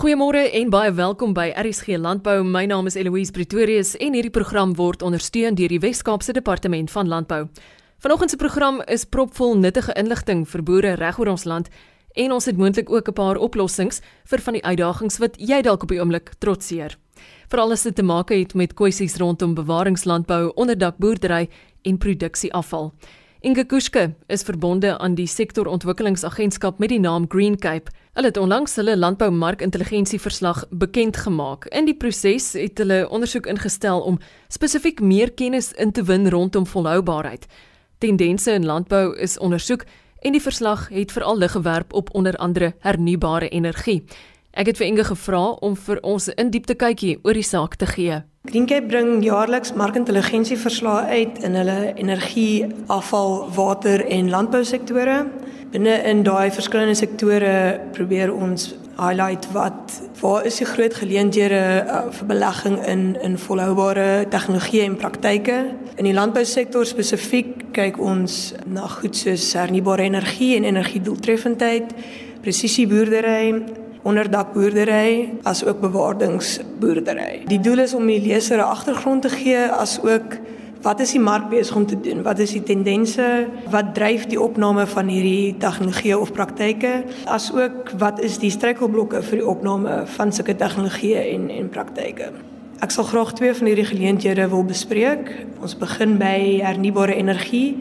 Goeiemôre en baie welkom by RSG Landbou. My naam is Eloise Pretorius en hierdie program word ondersteun deur die Wes-Kaapse Departement van Landbou. Vanoggend se program is propvol nuttige inligting vir boere reg oor ons land en ons het moontlik ook 'n paar oplossings vir van die uitdagings wat jy dalk op die oomblik trotseer. Veral as dit te maak het met kwessies rondom bewaringslandbou, onderdakboerdery en produksieafval. Inge Kuske is verbonde aan die sektorontwikkelingsagentskap met die naam Green Cape Hulle het onlangs hulle landboumarkintelligensieverslag bekend gemaak. In die proses het hulle ondersoek ingestel om spesifiek meer kennis in te win rondom volhoubaarheid. Tendense in landbou is ondersoek en die verslag het veral lig gewerp op onder andere hernubare energie. Ek het vir Inge gevra om vir ons 'n in-diepte kykie oor die saak te gee. Greencape bring jaarliks markintelligensieverslae uit in hulle energie, afval, water en landbousektore. Binne in daai verskillende sektore probeer ons highlight wat waar is die groot geleenthede uh, vir belegging in in volhoubare tegnologie en praktyke. In die landbousektor spesifiek kyk ons na goed soos hernubare energie en energiedoeltreffendheid, presisieboerdery, onderdakboerdery as ook bewaardingsboerdery. Die doel is om die leser 'n agtergrond te gee as ook Wat is die mark besig om te doen? Wat is die tendense? Wat dryf die opname van hierdie tegnologieë of praktyke? Asook wat is die struikelblokke vir die opname van sulke tegnologieë en en praktyke? Ek sal graag twee van hierdie geleenthede wil bespreek. Ons begin by hernubare energie.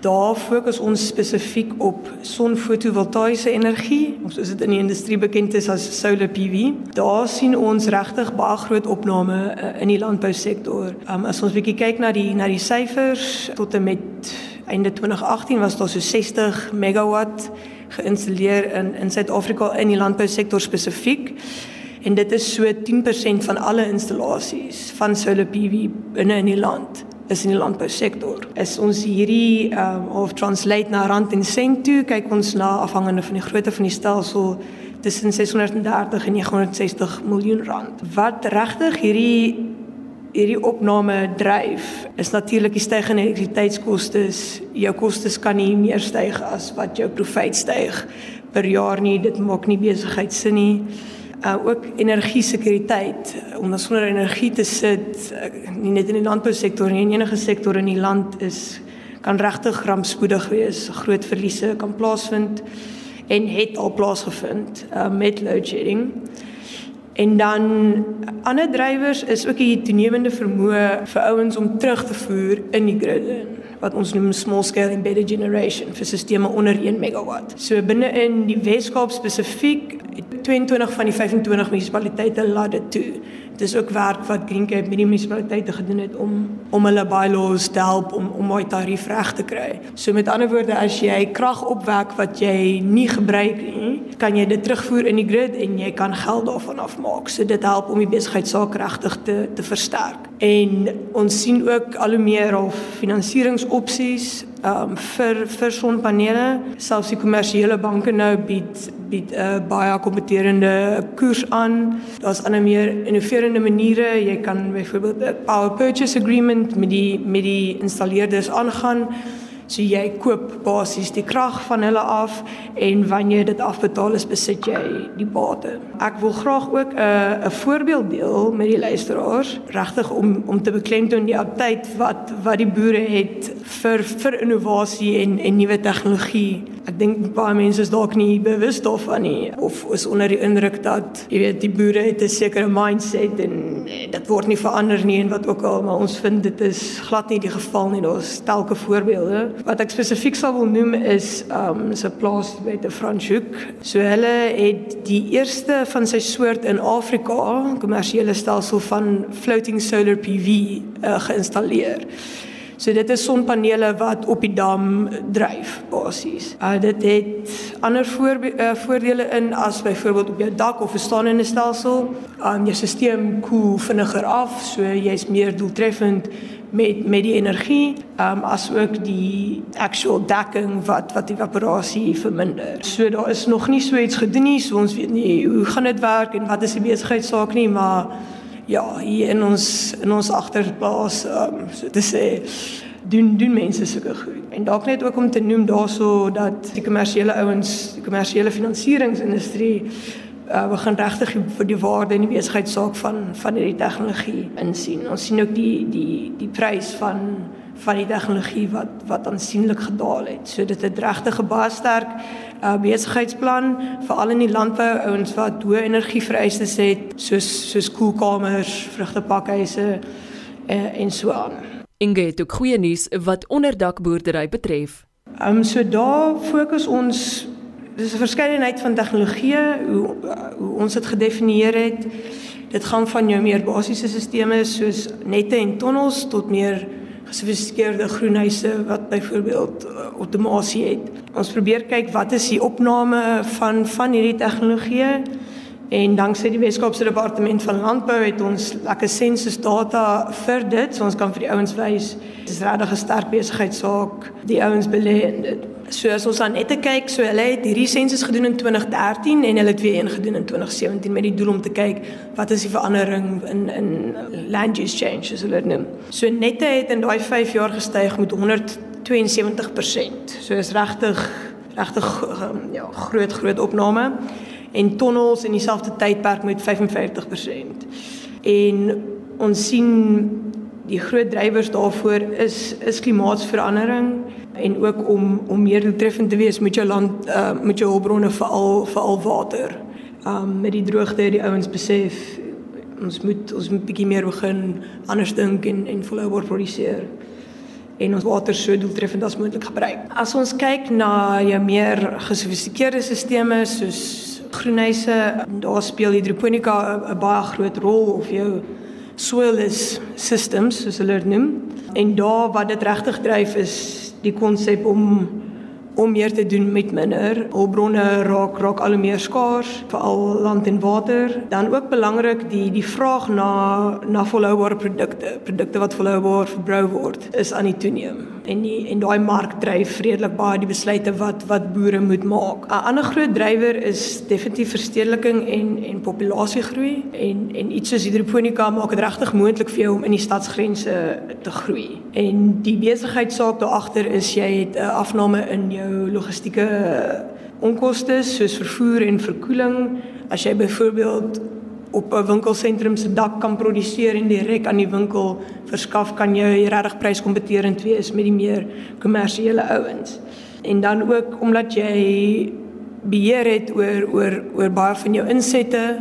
Daar fokus ons spesifiek op sonfotovoltaïese energie, of soos dit in die industrie bekend is as solar PV. Daar sien ons regtig baie groot opname uh, in die landbousektor. Um, as ons bietjie kyk na die na die syfers tot en met einde 2018 was daar so 60 megawatt geïnstalleer in in Suid-Afrika in die landbousektor spesifiek. En dit is so 10% van alle installasies van solar PV binne in die land is in die landbousektor. Is ons hierdie um of translate na rand en sent toe, kyk ons na afhangende van die grootte van die stelsel tussen 630 en 960 miljoen rand. Wat regtig hierdie hierdie opname dryf is natuurlik die stygende elektrisiteitskoste. Jou kostes kan nie meer styg as wat jou profit styg per jaar nie. Dit maak nie besigheid sin nie uh ook energie sekuriteit om dan sonder energie te sit uh, nie net in die landbousektor nie in enige sektor in die land is kan regtig rampspoedig wees groot verliese kan plaasvind en het al plaasgevind uh, met load shedding en dan ander drywers is ook die toenemende vermoë vir ouens om terug te voer in die grid wat ons noem small scale embedded generation vir sisteme onder 1 megawatt. So binne in die Weskaap spesifiek 22 van die 25 munisipaliteite laat dit toe. Dit is ook werk wat Green Cape met die munisipaliteite gedoen het om om hulle bylaws te help om om daai tarief reg te kry. So met ander woorde as jy krag opwek wat jy nie gebruik nie, kan jy dit terugvoer in die grid en jy kan geld daarvan afmaak. So dit help om die besigheidsaak regtig te te versterk. En ons sien ook al hoe meer of finansieringsopsies um vir vir sonpanele. Selfs die kommersiële banke nou bied bied 'n uh, eh, baie kompeterende koers aan. Daar's ander meer innoverende maniere. Jy kan byvoorbeeld 'n power purchase agreement met die met die installeerders aangaan. So jy koop basies die krag van hulle af en wanneer dit afbetaal is, besit jy die bate. Ek wil graag ook 'n uh, 'n voorbeeld deel met die luisteraars, regtig om om te beklemtoon die update wat wat die boere het vir vir innovasie en en nuwe tegnologie. Ek dink baie mense is dalk nie bewus daarvan nie of is onder die indruk dat jy weet die boere het 'n sekere mindset en dit word nie verander nie en wat ook al, maar ons vind dit is glad nie die geval nie. Daar's telke voorbeelde wat ek spesifiek sal wil noem is um so 'n plaas by te Franschhoek. So hulle het die eerste van sy soort in Afrika kommersiële stelsel van floating solar PV uh, geïnstalleer. So dit is sonpanele wat op die dam dryf basies. Uh dit het ander voor, uh, voordele in as byvoorbeeld op jou dak of 'n staande stelsel. Um jou stelsel koel vinniger af, so jy's meer doeltreffend met met die energie, um as ook die actual dekking wat wat evaporasie verminder. So daar is nog nie so iets gedoen nie, so ons weet nie hoe gaan dit werk en wat is die besigheidsaak nie, maar ja, hier in ons in ons agterplaas um so te sê doen doen mense sulke goed. En dalk net ook om te noem daarso dat die kommersiële ouens, die kommersiële finansieringsindustrie uh, begin regtig vir die waarde in die besigheidsaak van van hierdie tegnologie insien. Ons sien ook die die die prys van van die tegnologie wat wat aansienlik gedaal het. So dit het regtig 'n baie sterk uh, besigheidsplan veral in die landbou ouens wat hoë energievereistes het soos soos koelkamers, vrugtepakhuise uh, en so aan. Inge het ook goeie nuus wat onderdakboerdery betref. Ehm um, so daar fokus ons dis 'n verskeidenheid van tegnologieë hoe hoe ons dit gedefinieer het. Dit gaan van jou meer basiese stelsels soos nette en tonnels tot meer gesofistikeerde groenhuise wat byvoorbeeld outomasie het. Ons probeer kyk wat is die opname van van hierdie tegnologieë en danksy die Weskaapse Departement van Landbou het ons lekker sensus data vir dit. So ons kan vir die ouens wys dis regtig 'n sterk besigheidsaak. Die ouens belê in dit. So as ons dan net kyk, so hulle het hierdie sensus gedoen in 2013 en hulle het weer een gedoen in 2017 met die doel om te kyk wat is die verandering in in land use change as hulle dit noem. So nette het in daai 5 jaar gestyg met 172%. So is regtig regtig um, ja, groot groot opname en tonnels in dieselfde tydperk met 55%. En ons sien die groot drywers daarvoor is is klimaatsverandering en ook om om meer doeltreffend te wees met jou land uh, met jou hulpbronne veral veral water. Um met die droogte die ouens besef ons moet ons moet bietjie meer begin anders dink en en volhoubaar produseer en ons water so doeltreffend as moontlik gebruik. As ons kyk na jou meer gesofistikeerde stelsels soos groenhuise, daar speel hidroponika 'n baie groot rol of jou soilless systems soos hulle dit noem. En daar wat dit regtig dryf is die konsep om om meer te doen met minder. Hulpbronne raak raak al meer skaars, veral land en water. Dan ook belangrik die die vraag na na volhoubare produkte, produkte wat volhoubaar verbrou word, is aan die toeneem. En die en daai mark dryf redelik baie die besluite wat wat boere moet maak. 'n Ander groot drywer is definitief verstedeliking en en populasiegroei en en iets soos hidroponika maak dit regtig moontlik vir jou om in die stadsgrense te groei. En die besigheidsaak daar agter is jy het 'n afname in jou jou logistieke onkoste soos vervoer en verkoeling as jy byvoorbeeld op 'n winkelsentrum se dak kan produseer en direk aan die winkel verskaf kan jy regtig pryskompeterend wees met die meer kommersiële ouens. En dan ook omdat jy beheer het oor oor oor baie van jou insette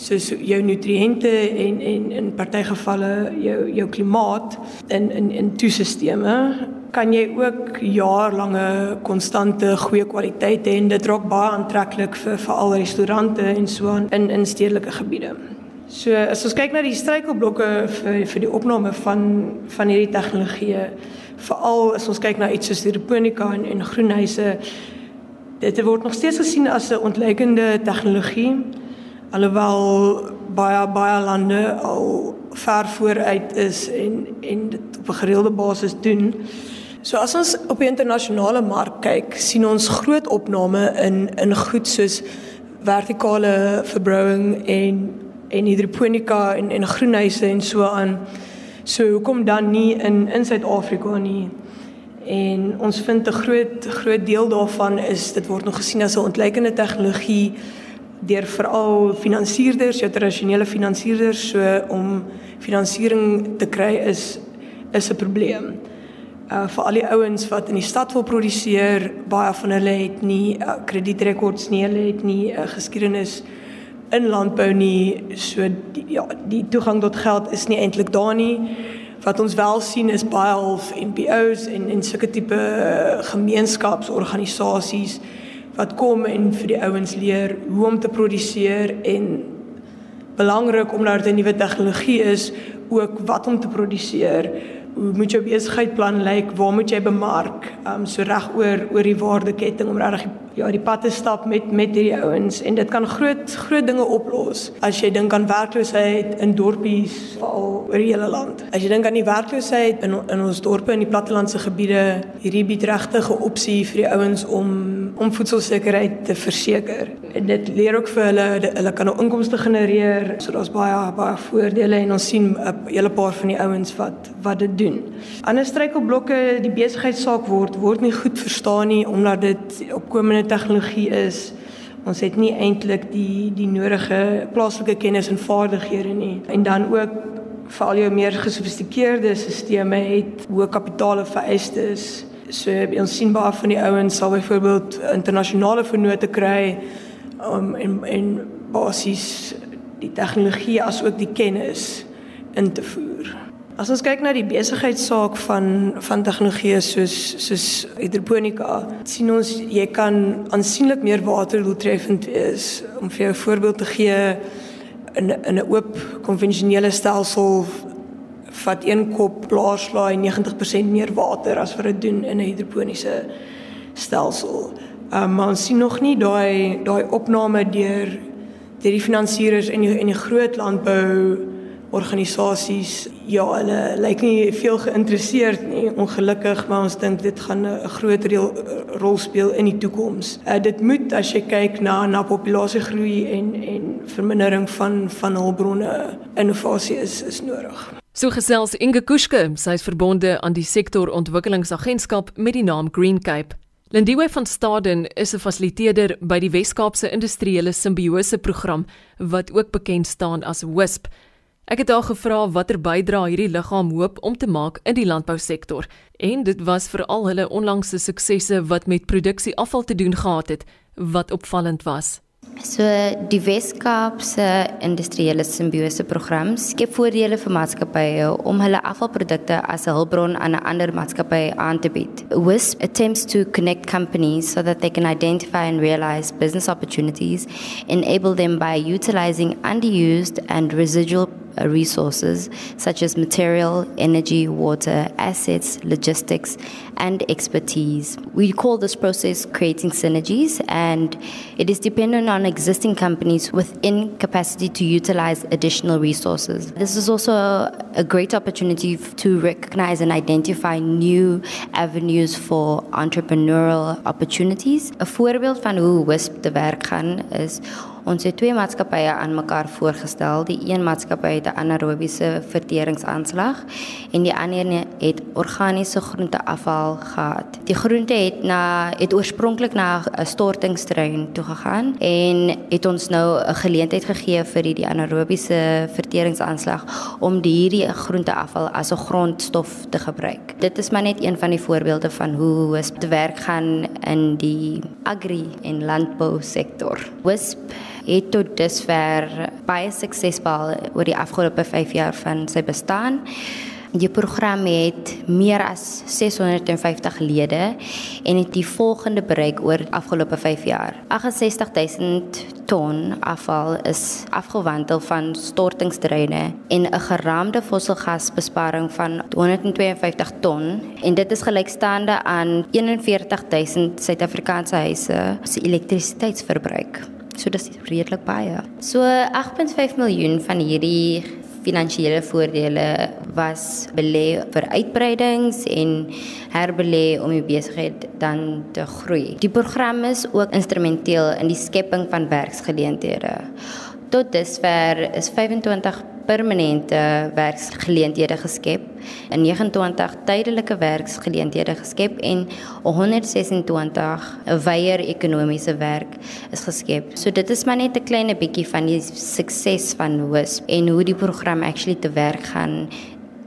soos jou nutriënte en en in party gevalle jou jou klimaat in in in toesisteme kan jy ook jaarlange konstante goeie kwaliteit hê en dit raak baie aantreklik vir veral restaurante en so in in stedelike gebiede. So as ons kyk na die struikelblokke vir vir die opname van van hierdie tegnologieë, veral as ons kyk na iets soos hidroponika en en groenhuise, dit word nog steeds gesien as 'n ontleikende tegnologie alhoewel baie baie lande al ver vooruit is en en dit op 'n gereelde basis doen. So as ons op die internasionale mark kyk, sien ons groot opname in in goed soos vertikale verbrouing en en hidroponika en en groenhuise en so aan. So hoekom dan nie in in Suid-Afrika nie? En ons vind 'n groot groot deel daarvan is dit word nog gesien as 'n ontleikende tegnologie deur veral finansierders, jou tradisionele finansierders, so om finansiering te kry is is 'n probleem uh vir al die ouens wat in die stad wil produseer, baie van hulle het nie uh, kredietrekords nie, hulle het nie 'n uh, geskiedenis in landbou nie, so die, ja, die toegang tot geld is nie eintlik daar nie. Wat ons wel sien is baie half NPO's en en sulke tipe uh, gemeenskapsorganisasies wat kom en vir die ouens leer hoe om te produseer en belangrik omdat dit 'n nuwe tegnologie is, ook wat om te produseer hoe moet jou besigheidsplan lyk? Waar moet jy bemark? Um so reg oor oor die waardeketting om reg ja, die pad te stap met met hierdie ouens en dit kan groot groot dinge oplos. As jy dink aan werkloosheid in dorpies veral oor die hele land. As jy dink aan die werkloosheid in in ons dorpe in die plattelandse gebiede, hierdie bied regtig 'n opsie vir die ouens om om voedselsekerheid te verseker. En dit leer ook vir hulle hulle kan nou inkomste genereer. So daar's baie baie voordele en ons sien 'n hele paar van die ouens wat wat dit doen. Ander struikelblokke die besigheidsaak word word nie goed verstaan nie omdat dit opkomende tegnologie is Ons het nie eintlik die die nodige plaaslike kennis en vaardighede nie. En dan ook vir al jou meer gesofistikeerde stelsels het hoë kapitaal vereistes. So ons sien baie van die ouens sal byvoorbeeld internasionale vennote kry um, en en basies die tegnologie as ook die kennis in te voer. As ons kyk na die besigheidsaak van van tegnologie soos soos hidroponika, sien ons jy kan aansienlik meer waterdoeltreffend wees. Om vir jou 'n voorbeeld te gee, in in 'n oop konvensionele stelsel vat een kop blaarslaai 90% meer water as wat dit doen in 'n hidroponiese stelsel. Um, maar ons sien nog nie daai daai opname deur deur die finansiëerders en die en die groot landbou organisasies ja hulle lyk nie veel geïnteresseerd nie ongelukkig maar ons dink dit gaan 'n groot rol speel in die toekoms. Uh, dit moet as jy kyk na na populasiegroei en en vermindering van van hulpbronne innovasie is is nodig. So gesels Inge Kuske, sy is verbonde aan die sektorontwikkelingsagentskap met die naam Green Cape. Lindiwe van Staden is 'n fasiliteerder by die Wes-Kaapse Industriële Simbiose Program wat ook bekend staan as WISP. Ek het haar gevra watter bydrae hierdie liggaam hoop om te maak in die landbousektor en dit was veral hulle onlangse suksesse wat met produksie afval te doen gehad het wat opvallend was. So die Weskaapse industriële simbiose program skep voordele vir maatskappye om hulle afvalprodukte as 'n hulpbron aan 'n ander maatskappy aan te bied. WISP attempts to connect companies so that they can identify and realize business opportunities, enable them by utilizing underused and residual Uh, resources such as material, energy, water, assets, logistics, and expertise. We call this process creating synergies, and it is dependent on existing companies within capacity to utilize additional resources. This is also a great opportunity to recognize and identify new avenues for entrepreneurial opportunities. A voorbeeld van hoe WISP te werk gaan is Ons het twee maatskappye aan mekaar voorgestel. Die een maatskappy het 'n anaerobiese verteringsaanslag en die ander het organiese groenteafval gehad. Die groente het na het oorspronklik na 'n stortingstrein toe gegaan en het ons nou 'n geleentheid gegee vir die, die anaerobiese verteringsaanslag om hierdie groenteafval as 'n grondstof te gebruik. Dit is maar net een van die voorbeelde van hoe WISP te werk gaan in die agri en landbou sektor. WISP het tot dusver baie suksesvol oor die afgelope 5 jaar van sy bestaan. Die program het meer as 650 lede en het die volgende bereik oor afgelope 5 jaar. 68000 ton afval is afgewandel van stortingstreine en 'n geraamde fossilgasbesparing van 152 ton en dit is gelykstaande aan 41000 Suid-Afrikaanse huise se elektrisiteitsverbruik. So dis redelik baie. So 8.5 miljoen van hierdie finansiële voordele was belê vir uitbreidings en herbelê om die besigheid dan te groei. Die program is ook instrumenteel in die skepping van werksgeleenthede. Tot dusver is 25 permanente werksgeleenthede geskep, 'n 29 tydelike werksgeleenthede geskep en 126 weier ekonomiese werk is geskep. So dit is maar net 'n klein bietjie van die sukses van WISP en hoe die program actually te werk gaan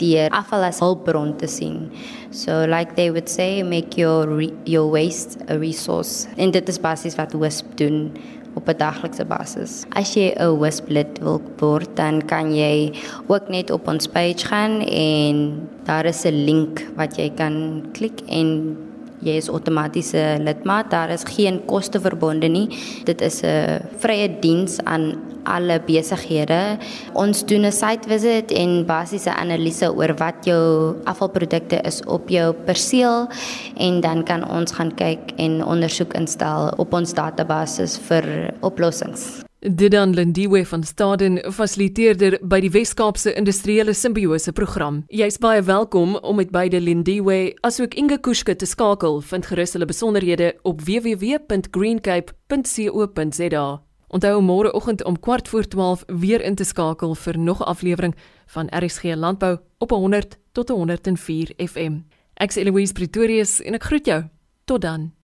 deur afval as hulpbron te sien. So like they would say make your your waste a resource. En dit is basies wat WISP doen op 'n daglikse basis. As jy 'n lid wil word, dan kan jy ook net op ons page gaan en daar is 'n link wat jy kan klik en jy is outomatiese lidmaat. Daar is geen koste verbonde nie. Dit is 'n vrye diens aan alle besighede. Ons doen 'n site visit en basiese analise oor wat jou afvalprodukte is op jou perseel en dan kan ons gaan kyk en ondersoek instel op ons database vir oplossings. Dit dan Lindiwe van Staden fasiliteerder by die Wes-Kaapse Industriële Simbiose Program. Jy's baie welkom om met beide Lindiwe asook Inge Kuske te skakel. Vind gerus hulle besonderhede op www.greencape.co.za. Onthou môreoggend om 12:15 weer in te skakel vir nog 'n aflewering van RSG Landbou op 100 tot 104 FM. Ek is Eloise Pretorius en ek groet jou. Tot dan.